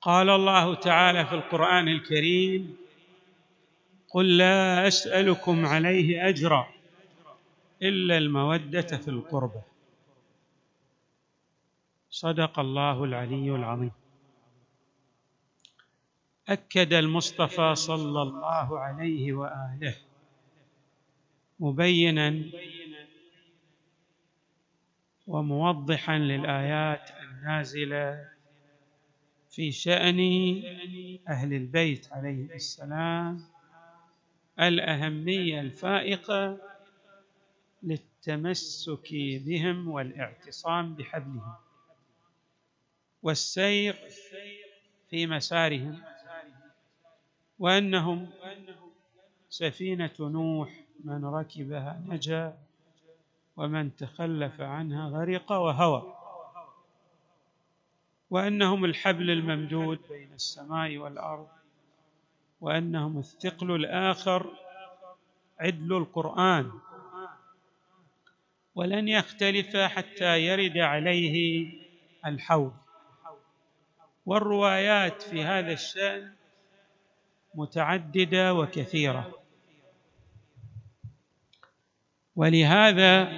قال الله تعالى في القرآن الكريم قل لا أسألكم عليه أجرا إلا المودة في القربى صدق الله العلي العظيم. أكد المصطفى صلى الله عليه وآله مبينا وموضحا للآيات النازلة في شأن أهل البيت عليهم السلام الأهمية الفائقة للتمسك بهم والاعتصام بحبلهم والسير في مسارهم وأنهم سفينة نوح من ركبها نجا ومن تخلف عنها غرق وهوى. وأنهم الحبل الممدود بين السماء والأرض وأنهم الثقل الآخر عدل القرآن. ولن يختلف حتى يرد عليه الحوض. والروايات في هذا الشأن متعددة وكثيرة. ولهذا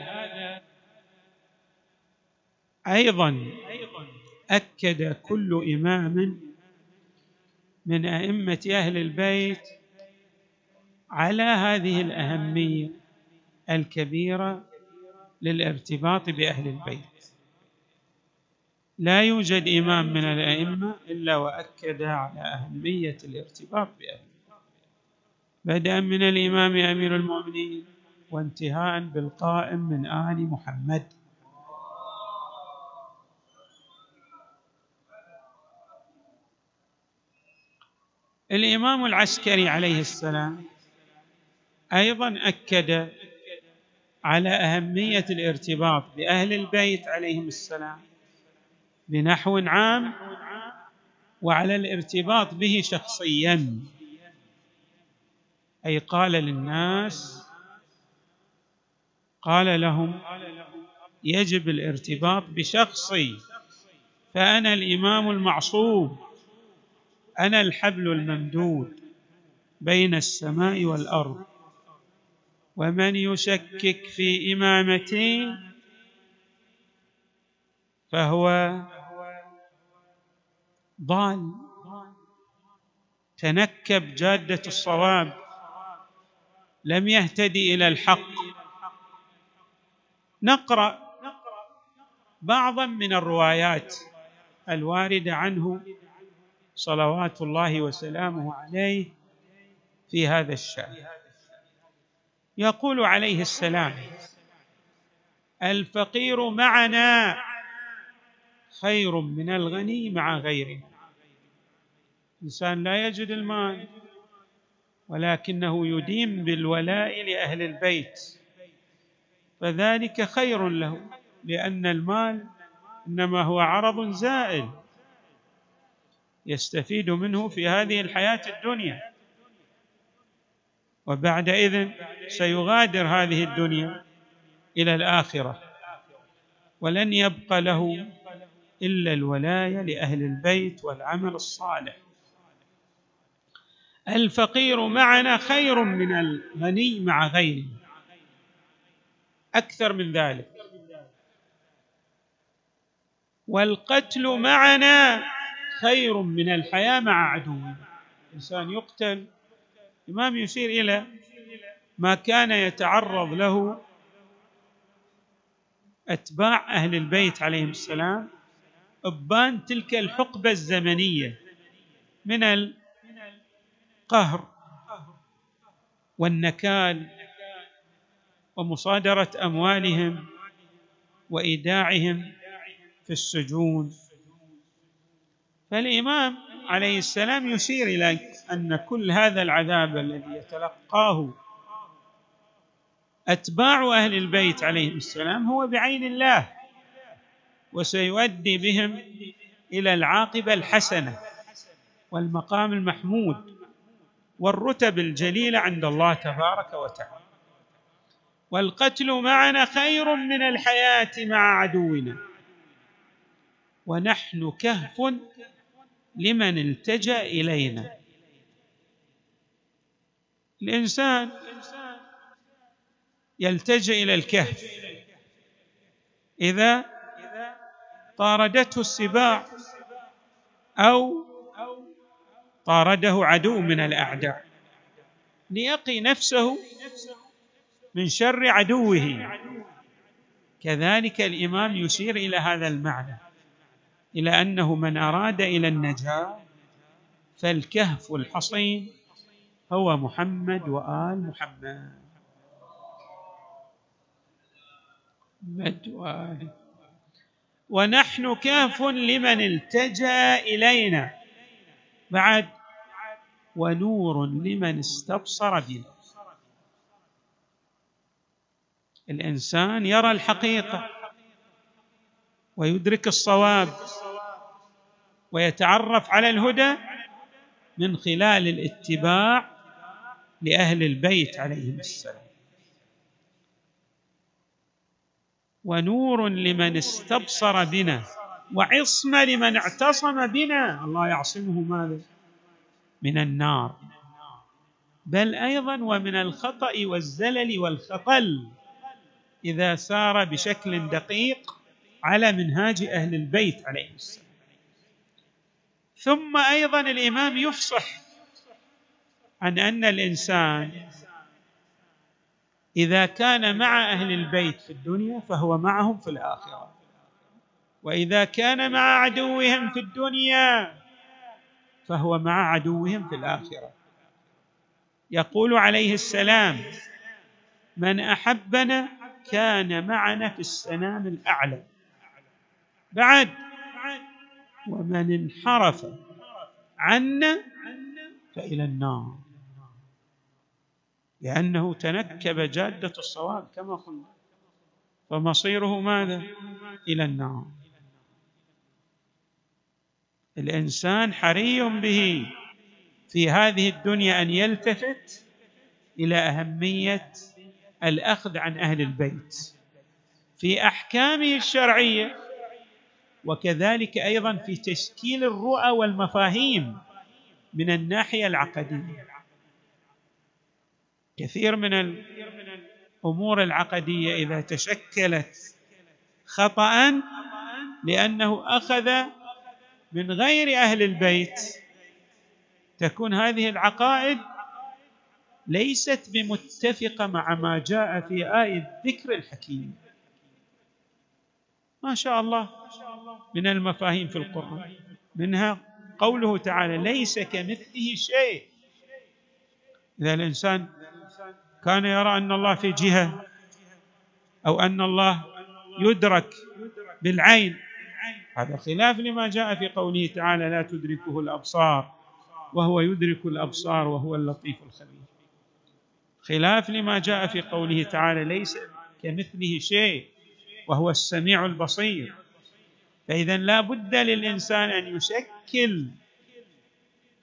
أيضا أكد كل إمام من أئمة أهل البيت على هذه الأهمية الكبيرة للارتباط بأهل البيت. لا يوجد إمام من الأئمة إلا وأكد على أهمية الارتباط بأهل بدءا من الإمام أمير المؤمنين وانتهاء بالقائم من آل محمد. الإمام العسكري عليه السلام أيضا أكد على أهمية الارتباط بأهل البيت عليهم السلام بنحو عام وعلى الارتباط به شخصيا. أي قال للناس قال لهم يجب الارتباط بشخصي فأنا الإمام المعصوم. أنا الحبل الممدود بين السماء والأرض ومن يشكك في إمامتي فهو ضال. تنكب جادة الصواب لم يهتدي إلى الحق. نقرأ بعضا من الروايات الواردة عنه. صلوات الله وسلامه عليه في هذا الشأن. يقول عليه السلام الفقير معنا خير من الغني مع غيرنا. إنسان لا يجد المال ولكنه يديم بالولاء لأهل البيت. فذلك خير له لأن المال إنما هو عرض زائل. يستفيد منه في هذه الحياة الدنيا. وبعدئذ سيغادر هذه الدنيا إلى الآخرة ولن يبقى له إلا الولاية لأهل البيت والعمل الصالح. الفقير معنا خير من الغني مع غيره. أكثر من ذلك. والقتل معنا خير من الحياة مع عدوه إنسان يقتل الإمام يشير إلى ما كان يتعرض له أتباع أهل البيت عليهم السلام أبان تلك الحقبة الزمنية من القهر والنكال ومصادرة أموالهم وإيداعهم في في السجون. فالإمام عليه السلام يشير إلى أن كل هذا العذاب الذي يتلقاه أتباع أهل البيت عليهم السلام هو بعين الله وسيؤدي بهم إلى العاقبة الحسنة والمقام المحمود والرتب الجليلة عند الله تبارك وتعالى. والقتل معنا خير من الحياة مع عدونا ونحن كهف لمن التجأ إلينا. الإنسان يلتجئ إلى الكهف. إذا طاردته السباع أو طارده عدو من الأعداء. ليقي نفسه من شر عدوه. كذلك الإمام يشير إلى هذا المعنى. إلى أنه من أراد إلى النجاة فالكهف الحصين هو محمد وآل محمد. وآله ونحن كهف لمن التجأ إلينا. بعد ونور لمن استبصر بنا. الإنسان يرى الحقيقة. ويدرك الصواب ويتعرف على الهدى من خلال الاتباع لأهل البيت عليهم السلام. ونور لمن استبصر بنا وعصمه لمن اعتصم بنا. الله يعصمه ماذا؟ من النار. بل أيضا ومن الخطأ والزلل والخطل إذا سار بشكل دقيق على منهاج أهل البيت عليهم السلام. ثم أيضا الإمام يفصح عن أن الإنسان إذا كان مع أهل البيت في الدنيا فهو معهم في الآخرة وإذا كان مع عدوهم في الدنيا فهو مع عدوهم في الآخرة. يقول عليه السلام من أحبنا كان معنا في السنام الأعلى. بعد ومن انحرف عنا فإلى النار. لأنه تنكب جادة الصواب كما قلنا. فمصيره ماذا؟ إلى النار. الإنسان حري به في هذه الدنيا أن يلتفت إلى أهمية الأخذ عن أهل البيت. في أحكامه الشرعية وكذلك أيضا في تشكيل الرؤى والمفاهيم من الناحية العقدية. كثير من الأمور العقدية إذا تشكلت خطا لأنه أخذ من غير أهل البيت تكون هذه العقائد ليست بمتفقة مع ما جاء في آية الذكر الحكيم. ما شاء الله من المفاهيم في القرآن. منها قوله تعالى ليس كمثله شيء. إذا الإنسان كان يرى أن الله في جهة أو أن الله يدرك بالعين. هذا خلاف لما جاء في قوله تعالى لا تدركه الأبصار وهو يدرك الأبصار وهو اللطيف الخبير. خلاف لما جاء في قوله تعالى ليس كمثله شيء. وهو السميع البصير. فإذا لا بد للإنسان أن يشكل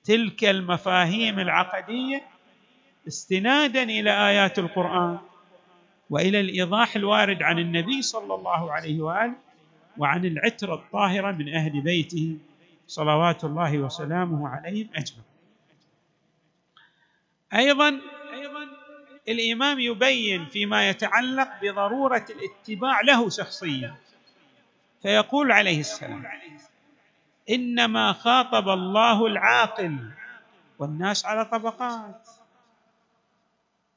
تلك المفاهيم العقدية استنادا إلى آيات القرآن وإلى الإيضاح الوارد عن النبي صلى الله عليه وآله وعن العترة الطاهرة من أهل بيته صلوات الله وسلامه عليهم أجمعين. أيضا الإمام يبين فيما يتعلق بضرورة الاتباع له شخصيا. فيقول عليه السلام إنما خاطب الله العاقل والناس على طبقات.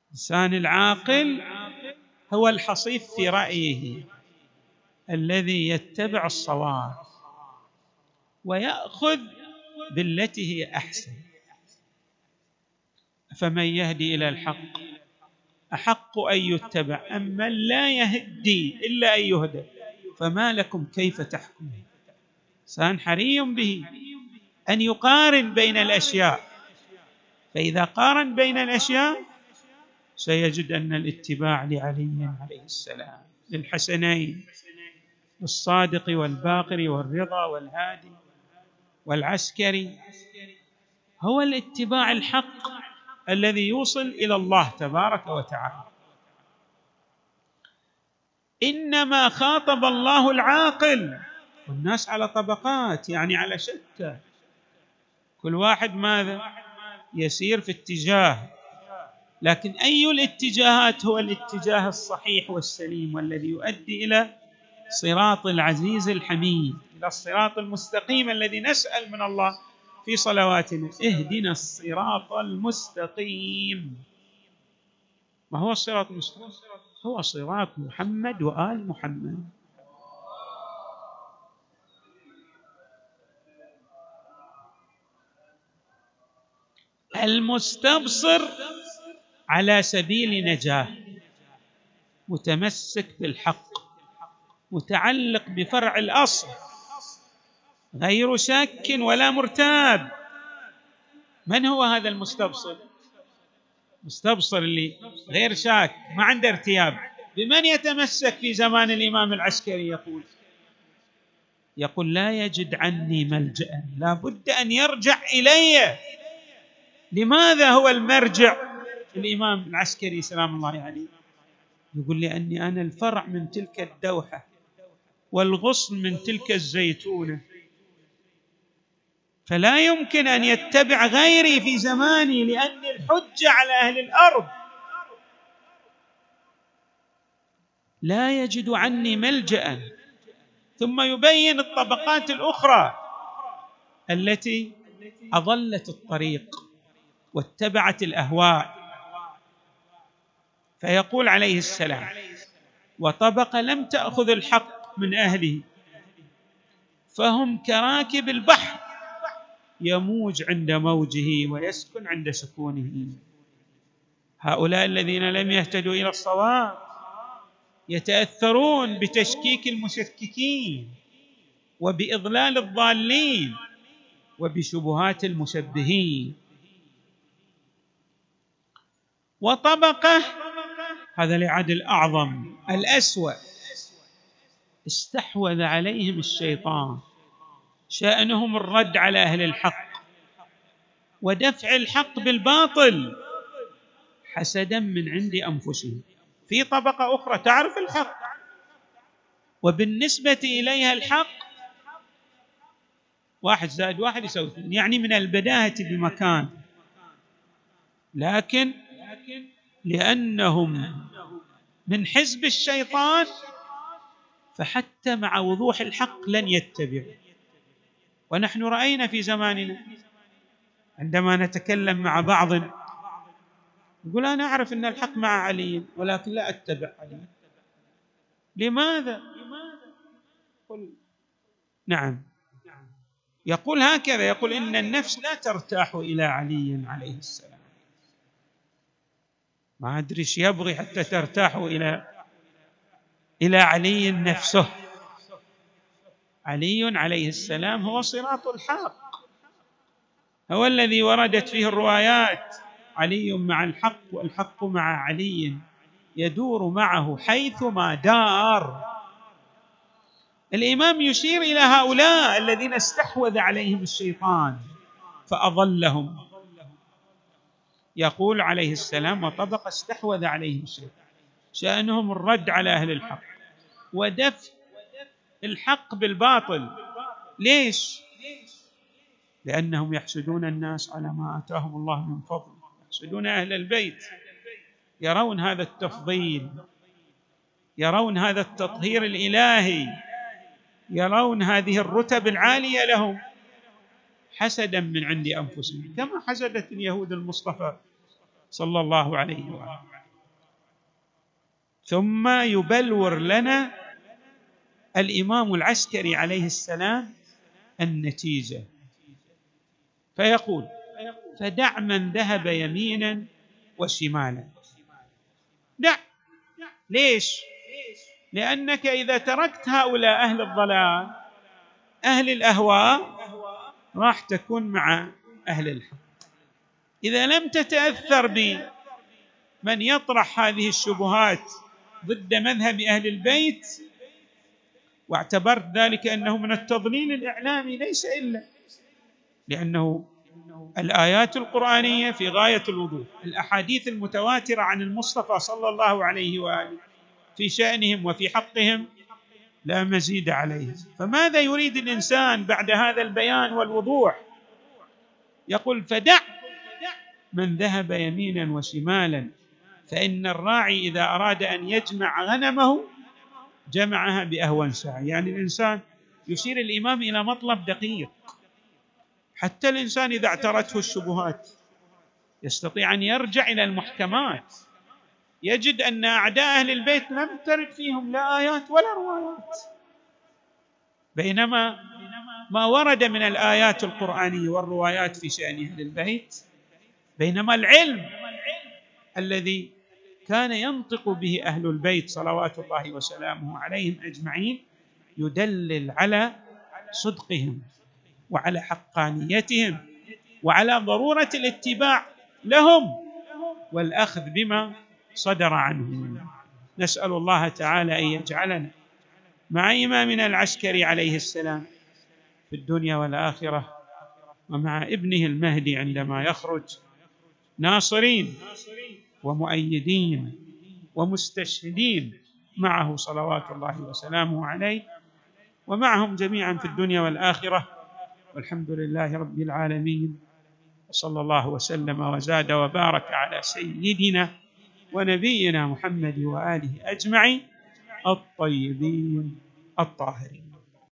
الانسان العاقل هو الحصيف في رأيه الذي يتبع الصواب ويأخذ بالتي هي أحسن. فمن يهدي إلى الحق؟ أحق أن يتبع أما لا يهدي إلا أن يهدى. فما لكم كيف تحكمون؟ انسان حري به. أن يقارن بين الأشياء. فإذا قارن بين الأشياء سيجد أن الاتباع لعلي عليه السلام. للحسنين الصادق والباقر والرضا والهادي والعسكري. هو الاتباع الحق. الذي يوصل إلى الله تبارك وتعالى. إنما خاطب الله العاقل. والناس على طبقات يعني على شتى. كل واحد ماذا؟ يسير في اتجاه. لكن أي الاتجاهات هو الاتجاه الصحيح والسليم والذي يؤدي إلى صراط العزيز الحميد إلى الصراط المستقيم الذي نسأل من الله في صلواتنا. اهدنا الصراط المستقيم. ما هو الصراط المستقيم؟ هو صراط محمد وآل محمد. المستبصر على سبيل نجاة. متمسك بالحق. متعلق بفرع الأصل. غير شك ولا مرتاب. من هو هذا المستبصر؟ مستبصر اللي غير شاك ما عنده ارتياب. بمن يتمسك في زمان الإمام العسكري يقول؟ يقول لا يجد عني ملجأ لا بد أن يرجع إلي. لماذا هو المرجع؟ الإمام العسكري سلام الله عليه يقول لأني أنا الفرع من تلك الدوحة والغصن من تلك الزيتونة. فلا يمكن أن يتبع غيري في زماني لاني الحجه على أهل الأرض. لا يجد عني ملجأ. ثم يبين الطبقات الأخرى التي أضلت الطريق واتبعت الأهواء. فيقول عليه السلام وطبقه لم تأخذ الحق من أهله فهم كراكب البحر يموج عند موجه ويسكن عند سكونه. هؤلاء الذين لم يهتدوا إلى الصواب يتأثرون بتشكيك المشككين وبإضلال الضالين وبشبهات المشبهين. وطبقة هذا العدل الاعظم الأسوأ استحوذ عليهم الشيطان. شأنهم الرد على أهل الحق ودفع الحق بالباطل حسدا من عند أنفسهم. في طبقة أخرى تعرف الحق وبالنسبة إليها الحق واحد زائد واحد يساوي اثنين يعني من البداهة بمكان. لكن لأنهم من حزب الشيطان فحتى مع وضوح الحق لن يتبعوا. ونحن رأينا في زماننا عندما نتكلم مع بعض يقول أنا أعرف أن الحق مع علي ولكن لا أتبع علي. لماذا؟ قل نعم. يقول هكذا يقول إن النفس لا ترتاح إلى علي عليه السلام. ما أدري إيش يبغي حتى ترتاح إلى إلى علي نفسه. علي عليه السلام هو صراط الحق. هو الذي وردت فيه الروايات. علي مع الحق والحق مع علي. يدور معه حيثما دار. الإمام يشير إلى هؤلاء الذين استحوذ عليهم الشيطان فأضلهم. يقول عليه السلام وطبق استحوذ عليهم الشيطان. شأنهم الرد على أهل الحق. ودفع الحق بالباطل. ليش؟ لأنهم يحسدون الناس على ما آتاهم الله من فضل. يحسدون أهل البيت. يرون هذا التفضيل. يرون هذا التطهير الإلهي. يرون هذه الرتب العالية لهم. حسدا من عند أنفسهم. كما حسدت اليهود المصطفى صلى الله عليه وآله ثم يبلور لنا الإمام العسكري عليه السلام النتيجة. فيقول فدع من ذهب يمينا وشمالا. دع. ليش؟ لأنك إذا تركت هؤلاء أهل الضلال أهل الأهواء راح تكون مع أهل الحق. إذا لم تتأثر بمن يطرح هذه الشبهات ضد مذهب أهل البيت واعتبرت ذلك أنه من التضليل الإعلامي ليس إلا لأنه الآيات القرآنية في غاية الوضوح الأحاديث المتواترة عن المصطفى صلى الله عليه وآله في شأنهم وفي حقهم لا مزيد عليه. فماذا يريد الإنسان بعد هذا البيان والوضوح؟ يقول فدع من ذهب يمينا وشمالا فإن الراعي إذا أراد أن يجمع غنمه جمعها بأهون سعي يعني الإنسان يشير الإمام إلى مطلب دقيق. حتى الإنسان إذا اعترته الشبهات يستطيع أن يرجع إلى المحكمات. يجد أن أعداء أهل البيت لم ترد فيهم لا آيات ولا روايات. بينما ما ورد من الآيات القرآنية والروايات في شأن أهل البيت بينما العلم الذي كان ينطق به أهل البيت صلوات الله وسلامه عليهم أجمعين يدلل على صدقهم وعلى حقانيتهم وعلى ضرورة الاتباع لهم والأخذ بما صدر عنهم. نسأل الله تعالى أن يجعلنا مع إمامنا العسكري عليه السلام في الدنيا والآخرة ومع ابنه المهدي عندما يخرج ناصرين ومؤيدين ومستشهدين معه صلوات الله وسلامه عليه ومعهم جميعا في الدنيا والآخرة. والحمد لله رب العالمين. وصلى الله وسلم وزاد وبارك على سيدنا ونبينا محمد وآله أجمعين الطيبين الطاهرين.